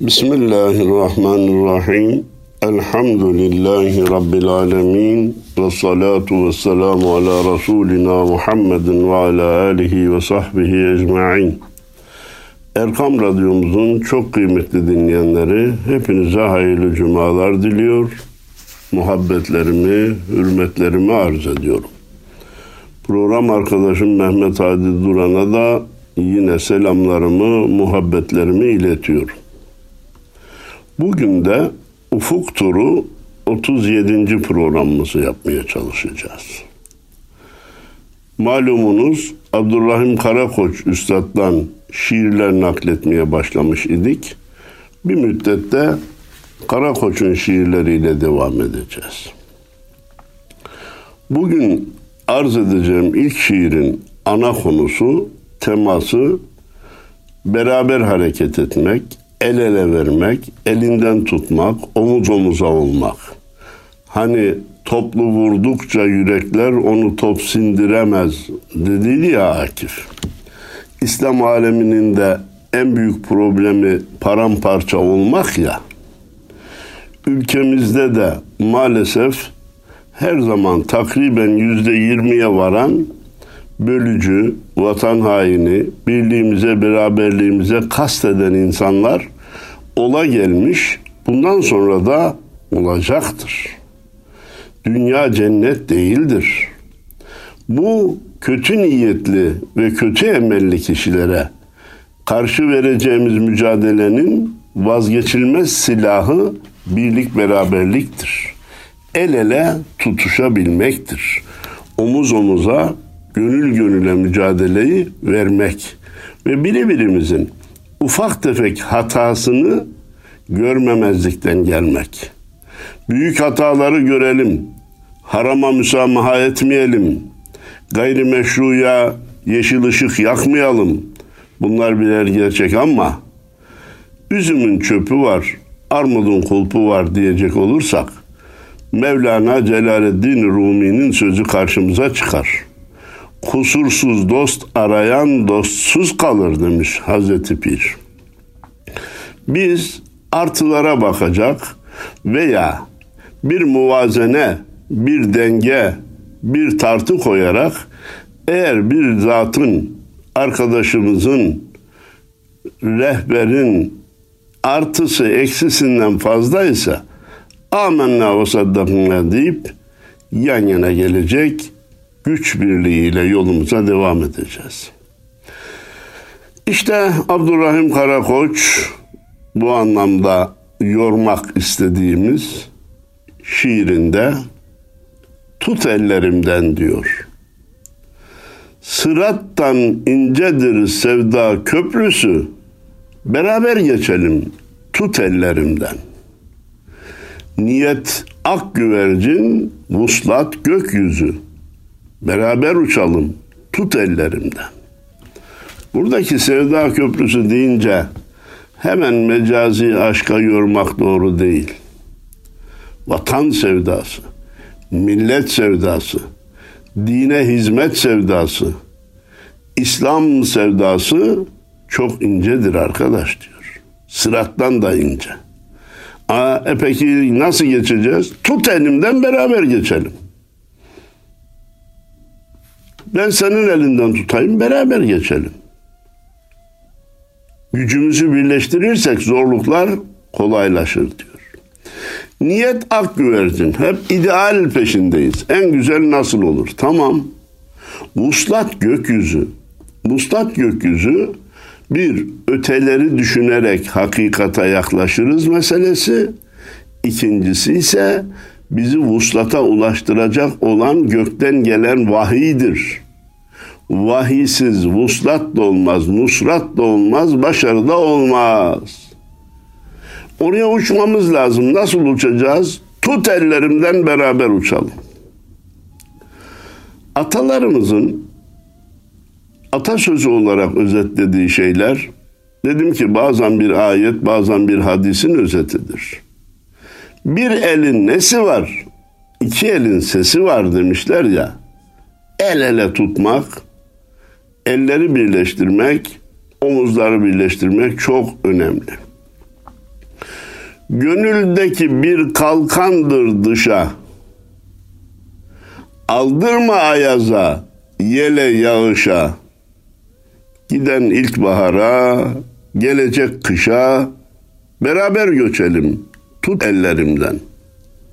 Bismillahirrahmanirrahim. Elhamdülillahi Rabbil alemin. Ve salatu ve selamu ala Resulina Muhammedin ve ala alihi ve sahbihi ecma'in. Erkam Radyomuzun çok kıymetli dinleyenleri hepinize hayırlı cumalar diliyor. Muhabbetlerimi, hürmetlerimi arz ediyorum. Program arkadaşım Mehmet Hadi Duran'a da yine selamlarımı, muhabbetlerimi iletiyorum. Bugün de Ufuk Turu 37. programımızı yapmaya çalışacağız. Malumunuz Abdurrahim Karakoç Üstad'dan şiirler nakletmeye başlamış idik. Bir müddette Karakoç'un şiirleriyle devam edeceğiz. Bugün arz edeceğim ilk şiirin ana konusu, teması beraber hareket etmek, el ele vermek, elinden tutmak, omuz omuza olmak. Hani toplu vurdukça yürekler onu top sindiremez dediydi ya Akif. İslam aleminin de en büyük problemi paramparça olmak ya. Ülkemizde de maalesef her zaman takriben yüzde yirmiye varan bölücü, vatan haini, birliğimize, beraberliğimize kasteden insanlar ola gelmiş, bundan sonra da olacaktır. Dünya cennet değildir. Bu kötü niyetli ve kötü emelli kişilere karşı vereceğimiz mücadelenin vazgeçilmez silahı birlik beraberliktir. El ele tutuşabilmektir. Omuz omuza gönül gönüle mücadeleyi vermek ve birbirimizin ufak tefek hatasını görmemezlikten gelmek. Büyük hataları görelim, harama müsamaha etmeyelim, gayrimeşruya yeşil ışık yakmayalım. Bunlar birer gerçek ama üzümün çöpü var, armudun kulpu var diyecek olursak Mevlana Celaleddin Rumi'nin sözü karşımıza çıkar.'' kusursuz dost arayan dostsuz kalır demiş Hazreti Pir. Biz artılara bakacak veya bir muvazene, bir denge, bir tartı koyarak eğer bir zatın, arkadaşımızın, rehberin artısı eksisinden fazlaysa amenna ve saddakına deyip yan yana gelecek güç birliğiyle yolumuza devam edeceğiz. İşte Abdurrahim Karakoç bu anlamda yormak istediğimiz şiirinde tut ellerimden diyor. Sırattan incedir sevda köprüsü, beraber geçelim tut ellerimden. Niyet ak güvercin, vuslat gökyüzü. Beraber uçalım. Tut ellerimden. Buradaki sevda köprüsü deyince hemen mecazi aşka yormak doğru değil. Vatan sevdası, millet sevdası, dine hizmet sevdası, İslam sevdası çok incedir arkadaş diyor. Sırattan da ince. Aa, e peki nasıl geçeceğiz? Tut elimden beraber geçelim. Ben senin elinden tutayım, beraber geçelim. Gücümüzü birleştirirsek zorluklar kolaylaşır diyor. Niyet ak güvercin. Hep ideal peşindeyiz. En güzel nasıl olur? Tamam. Vuslat gökyüzü. Vuslat gökyüzü bir öteleri düşünerek hakikata yaklaşırız meselesi. İkincisi ise bizi vuslata ulaştıracak olan gökten gelen vahiydir vahiysiz vuslat da olmaz, nusrat da olmaz, başarı da olmaz. Oraya uçmamız lazım. Nasıl uçacağız? Tut ellerimden beraber uçalım. Atalarımızın atasözü olarak özetlediği şeyler dedim ki bazen bir ayet bazen bir hadisin özetidir. Bir elin nesi var? İki elin sesi var demişler ya. El ele tutmak, elleri birleştirmek, omuzları birleştirmek çok önemli. Gönüldeki bir kalkandır dışa. Aldırma ayaza, yele yağışa. Giden ilkbahara, gelecek kışa, beraber göçelim, tut ellerimden.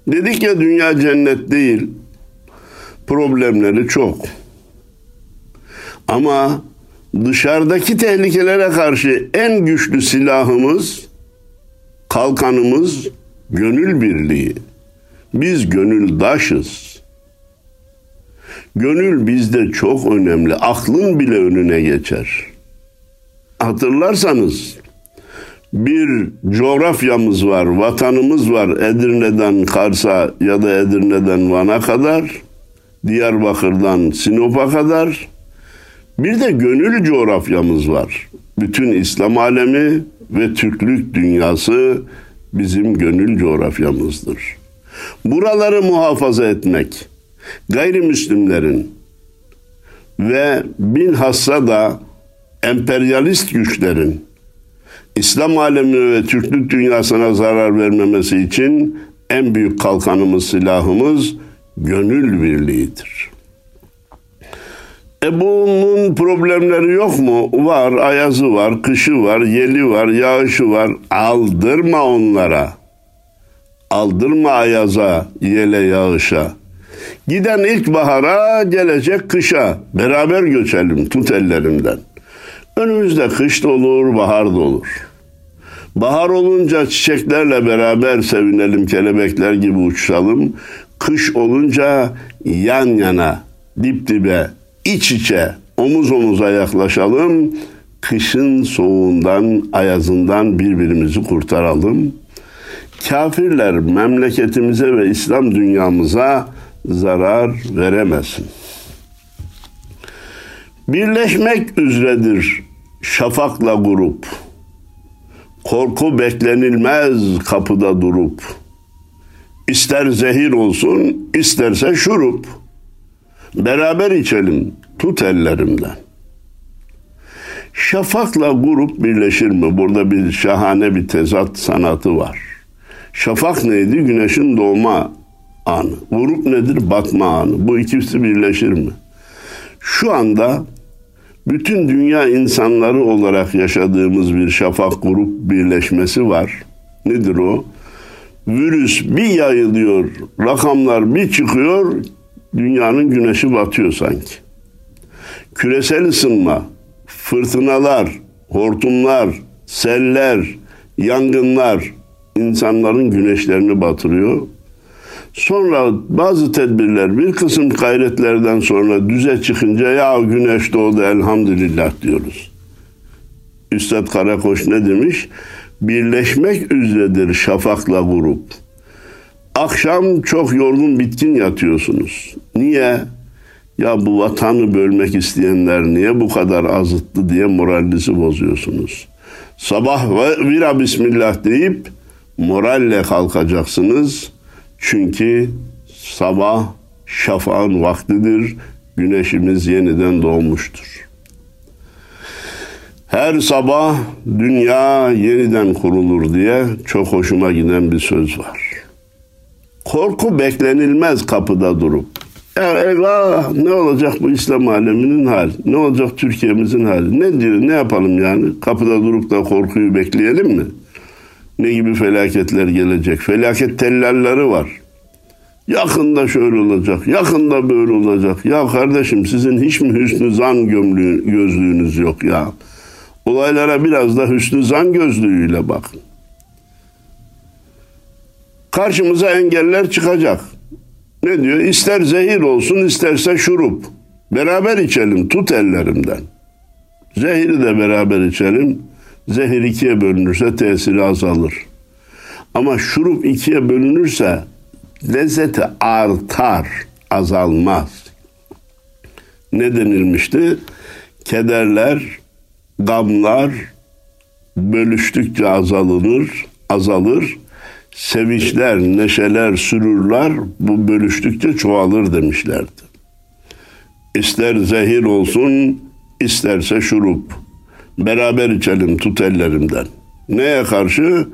Dedik ya dünya cennet değil, problemleri çok. Ama dışarıdaki tehlikelere karşı en güçlü silahımız, kalkanımız gönül birliği. Biz gönüldaşız. Gönül bizde çok önemli. Aklın bile önüne geçer. Hatırlarsanız bir coğrafyamız var, vatanımız var Edirne'den Kars'a ya da Edirne'den Van'a kadar, Diyarbakır'dan Sinop'a kadar. Bir de gönül coğrafyamız var. Bütün İslam alemi ve Türklük dünyası bizim gönül coğrafyamızdır. Buraları muhafaza etmek, gayrimüslimlerin ve bilhassa da emperyalist güçlerin İslam alemine ve Türklük dünyasına zarar vermemesi için en büyük kalkanımız, silahımız gönül birliğidir. E bunun problemleri yok mu? Var, ayazı var, kışı var, yeli var, yağışı var. Aldırma onlara. Aldırma ayaza, yele, yağışa. Giden ilkbahara, gelecek kışa. Beraber göçelim, tut ellerimden. Önümüzde kış da olur, bahar da olur. Bahar olunca çiçeklerle beraber sevinelim, kelebekler gibi uçalım. Kış olunca yan yana, dip dibe, iç içe, omuz omuza yaklaşalım. Kışın soğuğundan, ayazından birbirimizi kurtaralım. Kafirler memleketimize ve İslam dünyamıza zarar veremesin. Birleşmek üzeredir şafakla grup. Korku beklenilmez kapıda durup. İster zehir olsun, isterse şurup. Beraber içelim, tut ellerimden. Şafakla grup birleşir mi? Burada bir şahane bir tezat sanatı var. Şafak neydi? Güneşin doğma anı. Grup nedir? Batma anı. Bu ikisi birleşir mi? Şu anda bütün dünya insanları olarak yaşadığımız bir şafak grup birleşmesi var. Nedir o? Virüs bir yayılıyor, rakamlar bir çıkıyor, dünyanın güneşi batıyor sanki. Küresel ısınma, fırtınalar, hortumlar, seller, yangınlar insanların güneşlerini batırıyor. Sonra bazı tedbirler bir kısım gayretlerden sonra düze çıkınca ya güneş doğdu elhamdülillah diyoruz. Üstad Karakoç ne demiş? Birleşmek üzeredir şafakla grup. Akşam çok yorgun bitkin yatıyorsunuz. Niye? Ya bu vatanı bölmek isteyenler niye bu kadar azıttı diye moralinizi bozuyorsunuz. Sabah vira bismillah deyip moralle kalkacaksınız.'' Çünkü sabah şafağın vaktidir, güneşimiz yeniden doğmuştur. Her sabah dünya yeniden kurulur diye çok hoşuma giden bir söz var. Korku beklenilmez kapıda durup. Ya eyvah ne olacak bu İslam aleminin hali? Ne olacak Türkiye'mizin hali? Ne diyor? Ne yapalım yani? Kapıda durup da korkuyu bekleyelim mi? ne gibi felaketler gelecek. Felaket tellalları var. Yakında şöyle olacak, yakında böyle olacak. Ya kardeşim sizin hiç mi hüsnü zan gömlüğü, gözlüğünüz yok ya? Olaylara biraz da hüsnü zan gözlüğüyle bakın. Karşımıza engeller çıkacak. Ne diyor? İster zehir olsun isterse şurup. Beraber içelim tut ellerimden. Zehiri de beraber içelim. Zehir ikiye bölünürse tesiri azalır. Ama şurup ikiye bölünürse lezzeti artar, azalmaz. Ne denilmişti? Kederler, gamlar bölüştükçe azalır, azalır. Sevinçler, neşeler, sürürler bu bölüştükçe çoğalır demişlerdi. İster zehir olsun, isterse şurup. Beraber içelim tut ellerimden. Neye karşı?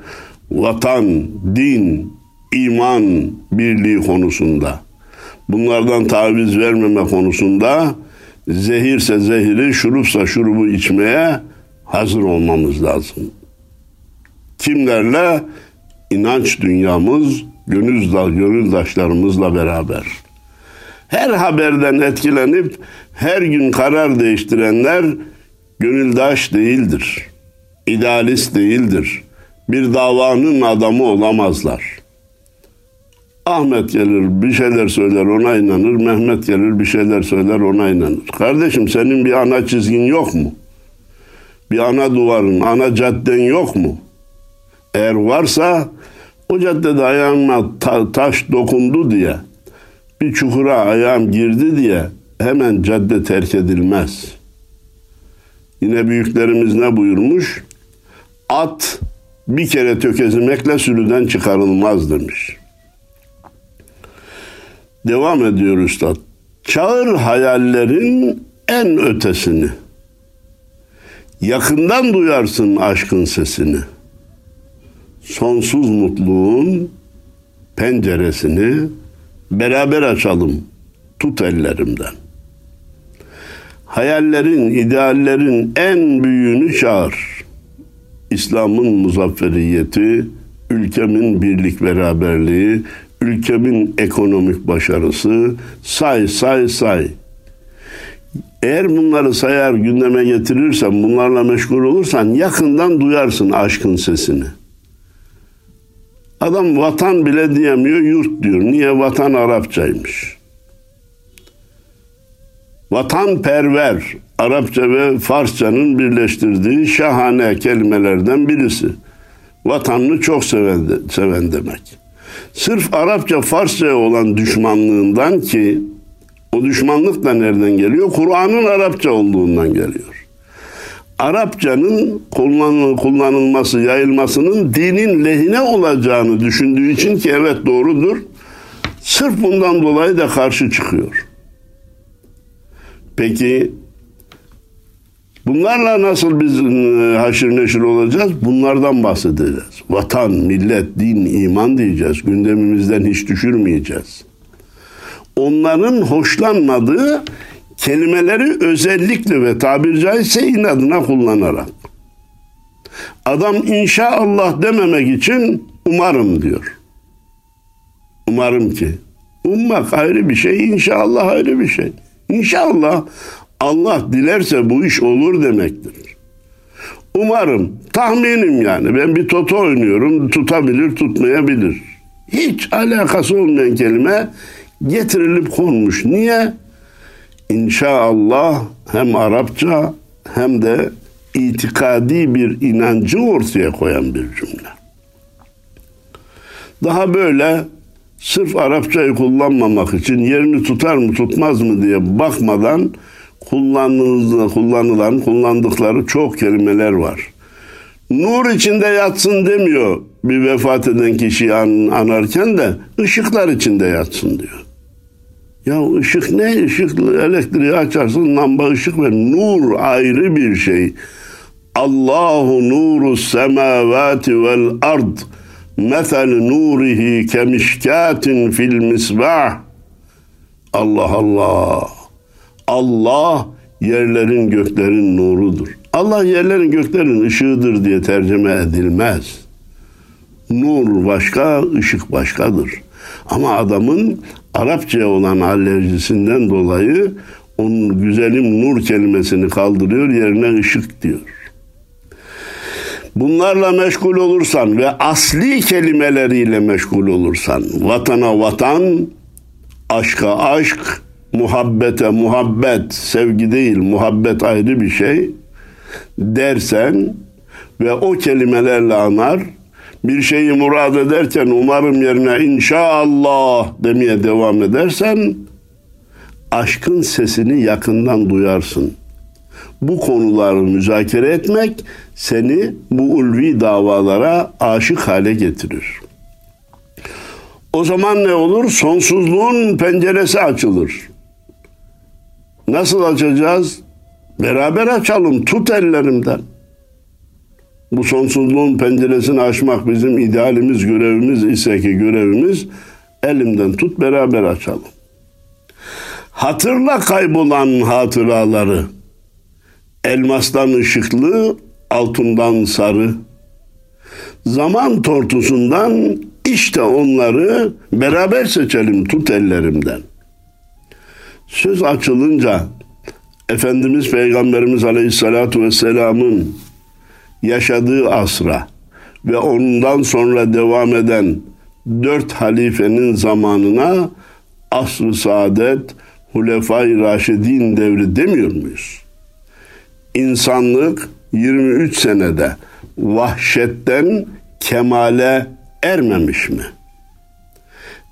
vatan, din, iman birliği konusunda, bunlardan taviz vermeme konusunda zehirse zehiri, şurupsa şurubu içmeye hazır olmamız lazım. Kimlerle? İnanç dünyamız, gönül, gönüldaşlarımızla beraber. Her haberden etkilenip her gün karar değiştirenler gönüldaş değildir. İdealist değildir. Bir davanın adamı olamazlar. Ahmet gelir bir şeyler söyler ona inanır. Mehmet gelir bir şeyler söyler ona inanır. Kardeşim senin bir ana çizgin yok mu? Bir ana duvarın, ana cadden yok mu? Eğer varsa o caddede ayağıma ta- taş dokundu diye bir çukura ayağım girdi diye hemen cadde terk edilmez. Yine büyüklerimiz ne buyurmuş? At bir kere tökezlemekle sürüden çıkarılmaz demiş. Devam ediyor üstad. Çağır hayallerin en ötesini. Yakından duyarsın aşkın sesini. Sonsuz mutluluğun penceresini beraber açalım. Tut ellerimden. Hayallerin, ideallerin en büyüğünü çağır. İslam'ın muzafferiyeti, ülkemin birlik beraberliği, ülkemin ekonomik başarısı, say say say. Eğer bunları sayar gündeme getirirsen, bunlarla meşgul olursan yakından duyarsın aşkın sesini. Adam vatan bile diyemiyor, yurt diyor. Niye vatan Arapçaymış? Vatanperver, Arapça ve Farsçanın birleştirdiği şahane kelimelerden birisi. Vatanını çok seven, seven demek. Sırf Arapça, Farsça olan düşmanlığından ki o düşmanlık da nereden geliyor? Kur'an'ın Arapça olduğundan geliyor. Arapçanın kullanılması, yayılmasının dinin lehine olacağını düşündüğü için ki evet doğrudur. Sırf bundan dolayı da karşı çıkıyor. Peki bunlarla nasıl biz e, haşır neşir olacağız? Bunlardan bahsedeceğiz. Vatan, millet, din, iman diyeceğiz. Gündemimizden hiç düşürmeyeceğiz. Onların hoşlanmadığı kelimeleri özellikle ve tabir caizse inadına kullanarak. Adam inşallah dememek için umarım diyor. Umarım ki. Ummak ayrı bir şey, inşallah ayrı bir şey. İnşallah Allah dilerse bu iş olur demektir. Umarım, tahminim yani. Ben bir toto oynuyorum, tutabilir, tutmayabilir. Hiç alakası olmayan kelime getirilip konmuş. Niye? İnşallah hem Arapça hem de itikadi bir inancı ortaya koyan bir cümle. Daha böyle sırf Arapçayı kullanmamak için yerini tutar mı tutmaz mı diye bakmadan kullanılan, kullanılan kullandıkları çok kelimeler var. Nur içinde yatsın demiyor bir vefat eden kişiyi an, anarken de ışıklar içinde yatsın diyor. Ya ışık ne? Işık elektriği açarsın lamba ışık ver. Nur ayrı bir şey. Allahu nuru semavati vel ard. Mesel nurihi kemişkatin fil misbah. Allah Allah. Allah yerlerin göklerin nurudur. Allah yerlerin göklerin ışığıdır diye tercüme edilmez. Nur başka, ışık başkadır. Ama adamın Arapçaya olan alerjisinden dolayı onun güzelim nur kelimesini kaldırıyor yerine ışık diyor. Bunlarla meşgul olursan ve asli kelimeleriyle meşgul olursan vatana vatan, aşka aşk, muhabbete muhabbet, sevgi değil muhabbet ayrı bir şey dersen ve o kelimelerle anar bir şeyi murad ederken umarım yerine inşallah demeye devam edersen aşkın sesini yakından duyarsın. Bu konuları müzakere etmek seni bu ulvi davalara aşık hale getirir. O zaman ne olur? Sonsuzluğun penceresi açılır. Nasıl açacağız? Beraber açalım. Tut ellerimden. Bu sonsuzluğun penceresini açmak bizim idealimiz, görevimiz ise ki görevimiz elimden tut beraber açalım. Hatırla kaybolan hatıraları. Elmastan ışıklı, altından sarı. Zaman tortusundan işte onları beraber seçelim tut ellerimden. Söz açılınca Efendimiz Peygamberimiz Aleyhisselatü Vesselam'ın yaşadığı asra ve ondan sonra devam eden dört halifenin zamanına asr-ı saadet, Hulefai Raşidin devri demiyor muyuz? İnsanlık 23 senede vahşetten kemale ermemiş mi?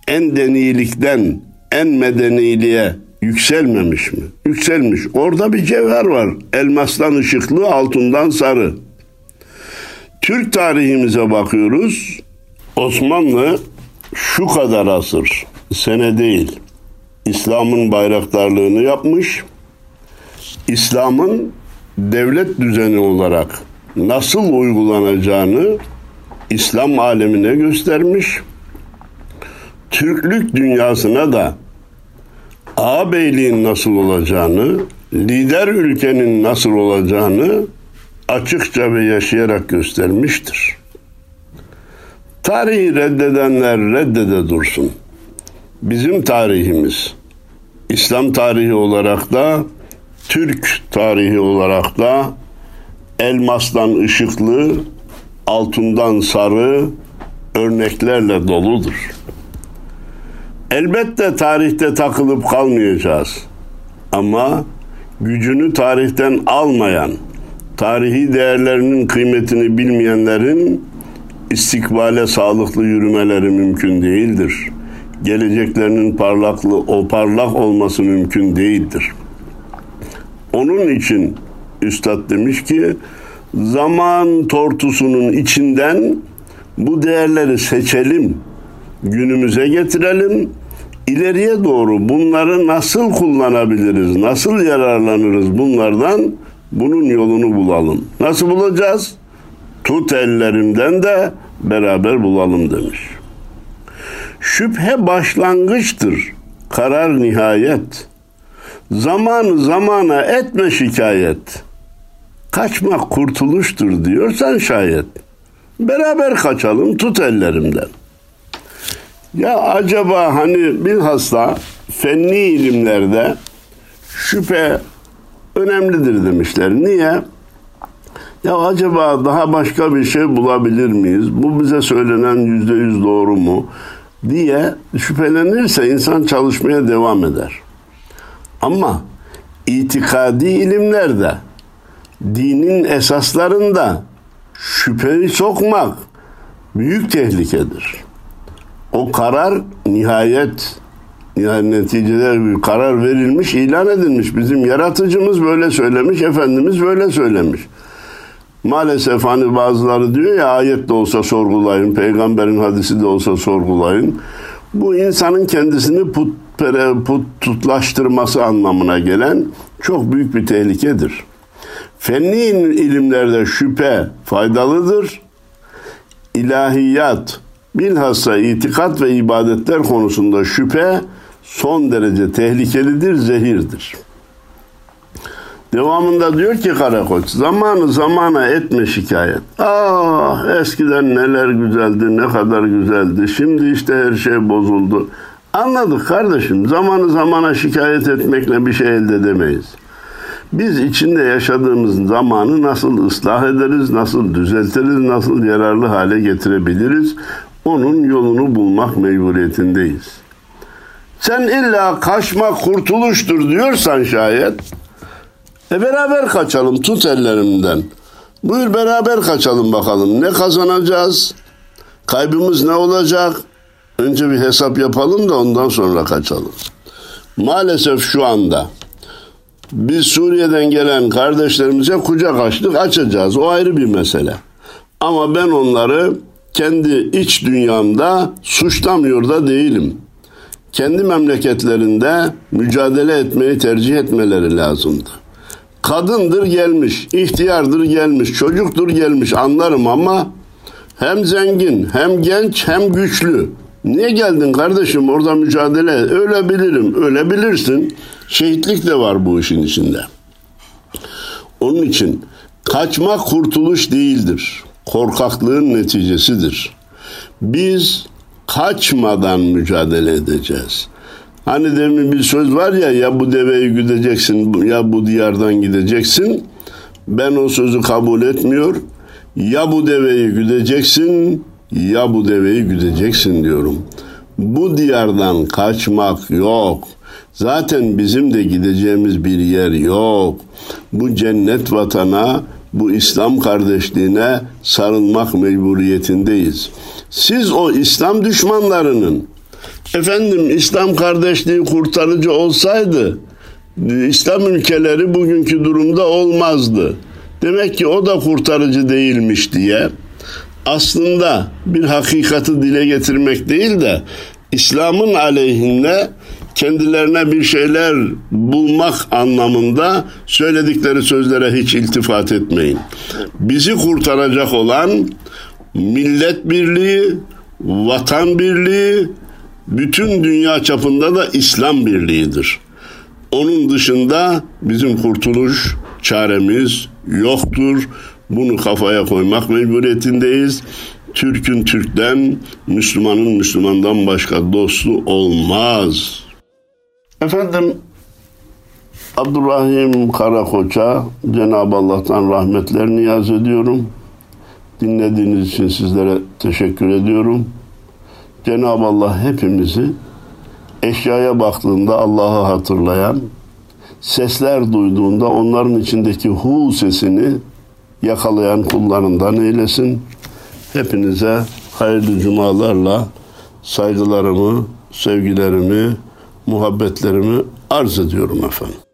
En denilikten en medeniliğe yükselmemiş mi? Yükselmiş. Orada bir cevher var. Elmastan ışıklı, altından sarı. Türk tarihimize bakıyoruz. Osmanlı şu kadar asır, sene değil, İslam'ın bayraktarlığını yapmış. İslam'ın devlet düzeni olarak nasıl uygulanacağını İslam alemine göstermiş. Türklük dünyasına da ağabeyliğin nasıl olacağını, lider ülkenin nasıl olacağını açıkça ve yaşayarak göstermiştir. Tarihi reddedenler reddede dursun. Bizim tarihimiz, İslam tarihi olarak da, Türk tarihi olarak da elmastan ışıklı, altından sarı örneklerle doludur. Elbette tarihte takılıp kalmayacağız. Ama gücünü tarihten almayan, tarihi değerlerinin kıymetini bilmeyenlerin istikbale sağlıklı yürümeleri mümkün değildir. Geleceklerinin parlaklı, o parlak olması mümkün değildir. Onun için Üstad demiş ki zaman tortusunun içinden bu değerleri seçelim, günümüze getirelim. İleriye doğru bunları nasıl kullanabiliriz, nasıl yararlanırız bunlardan bunun yolunu bulalım. Nasıl bulacağız? Tut ellerimden de beraber bulalım demiş. Şüphe başlangıçtır, karar nihayet. Zaman zamana etme şikayet. Kaçmak kurtuluştur diyorsan şayet. Beraber kaçalım tut ellerimden. Ya acaba hani bilhassa fenni ilimlerde şüphe önemlidir demişler. Niye? Ya acaba daha başka bir şey bulabilir miyiz? Bu bize söylenen yüzde yüz doğru mu? diye şüphelenirse insan çalışmaya devam eder. Ama itikadi ilimlerde dinin esaslarında şüpheyi sokmak büyük tehlikedir. O karar nihayet yani neticede bir karar verilmiş, ilan edilmiş. Bizim yaratıcımız böyle söylemiş, Efendimiz böyle söylemiş. Maalesef hani bazıları diyor ya ayet de olsa sorgulayın, peygamberin hadisi de olsa sorgulayın. Bu insanın kendisini put, putlaştırması anlamına gelen çok büyük bir tehlikedir. Fenni ilimlerde şüphe faydalıdır. İlahiyat, bilhassa itikat ve ibadetler konusunda şüphe son derece tehlikelidir, zehirdir. Devamında diyor ki Karakoç, zamanı zamana etme şikayet. Ah eskiden neler güzeldi, ne kadar güzeldi. Şimdi işte her şey bozuldu. Anladık kardeşim, zamanı zamana şikayet etmekle bir şey elde edemeyiz. Biz içinde yaşadığımız zamanı nasıl ıslah ederiz, nasıl düzeltiriz, nasıl yararlı hale getirebiliriz? Onun yolunu bulmak mecburiyetindeyiz. Sen illa kaçma kurtuluştur diyorsan şayet e beraber kaçalım tut ellerimden. Buyur beraber kaçalım bakalım. Ne kazanacağız? Kaybımız ne olacak? Önce bir hesap yapalım da ondan sonra kaçalım. Maalesef şu anda biz Suriye'den gelen kardeşlerimize kucak açtık açacağız. O ayrı bir mesele. Ama ben onları kendi iç dünyamda suçlamıyor da değilim. Kendi memleketlerinde mücadele etmeyi tercih etmeleri lazımdı Kadındır gelmiş, ihtiyardır gelmiş, çocuktur gelmiş anlarım ama hem zengin, hem genç, hem güçlü. Niye geldin kardeşim orada mücadele? Ölebilirim, ölebilirsin. Şehitlik de var bu işin içinde. Onun için kaçmak kurtuluş değildir. Korkaklığın neticesidir. Biz kaçmadan mücadele edeceğiz. Hani demin bir söz var ya ya bu deveyi güdeceksin ya bu diyardan gideceksin. Ben o sözü kabul etmiyor. Ya bu deveyi güdeceksin ya bu deveyi güdeceksin diyorum. Bu diyardan kaçmak yok. Zaten bizim de gideceğimiz bir yer yok. Bu cennet vatana, bu İslam kardeşliğine sarılmak mecburiyetindeyiz. Siz o İslam düşmanlarının efendim İslam kardeşliği kurtarıcı olsaydı İslam ülkeleri bugünkü durumda olmazdı. Demek ki o da kurtarıcı değilmiş diye aslında bir hakikati dile getirmek değil de İslam'ın aleyhinde kendilerine bir şeyler bulmak anlamında söyledikleri sözlere hiç iltifat etmeyin. Bizi kurtaracak olan millet birliği, vatan birliği, bütün dünya çapında da İslam birliğidir. Onun dışında bizim kurtuluş çaremiz yoktur. Bunu kafaya koymak mecburiyetindeyiz. Türk'ün Türk'ten, Müslüman'ın Müslüman'dan başka dostu olmaz. Efendim Abdurrahim Karakoç'a Cenab-ı Allah'tan rahmetler niyaz ediyorum. Dinlediğiniz için sizlere teşekkür ediyorum. Cenab-ı Allah hepimizi eşyaya baktığında Allah'ı hatırlayan, sesler duyduğunda onların içindeki hu sesini yakalayan kullarından eylesin. Hepinize hayırlı cumalarla saygılarımı, sevgilerimi, muhabbetlerimi arz ediyorum efendim.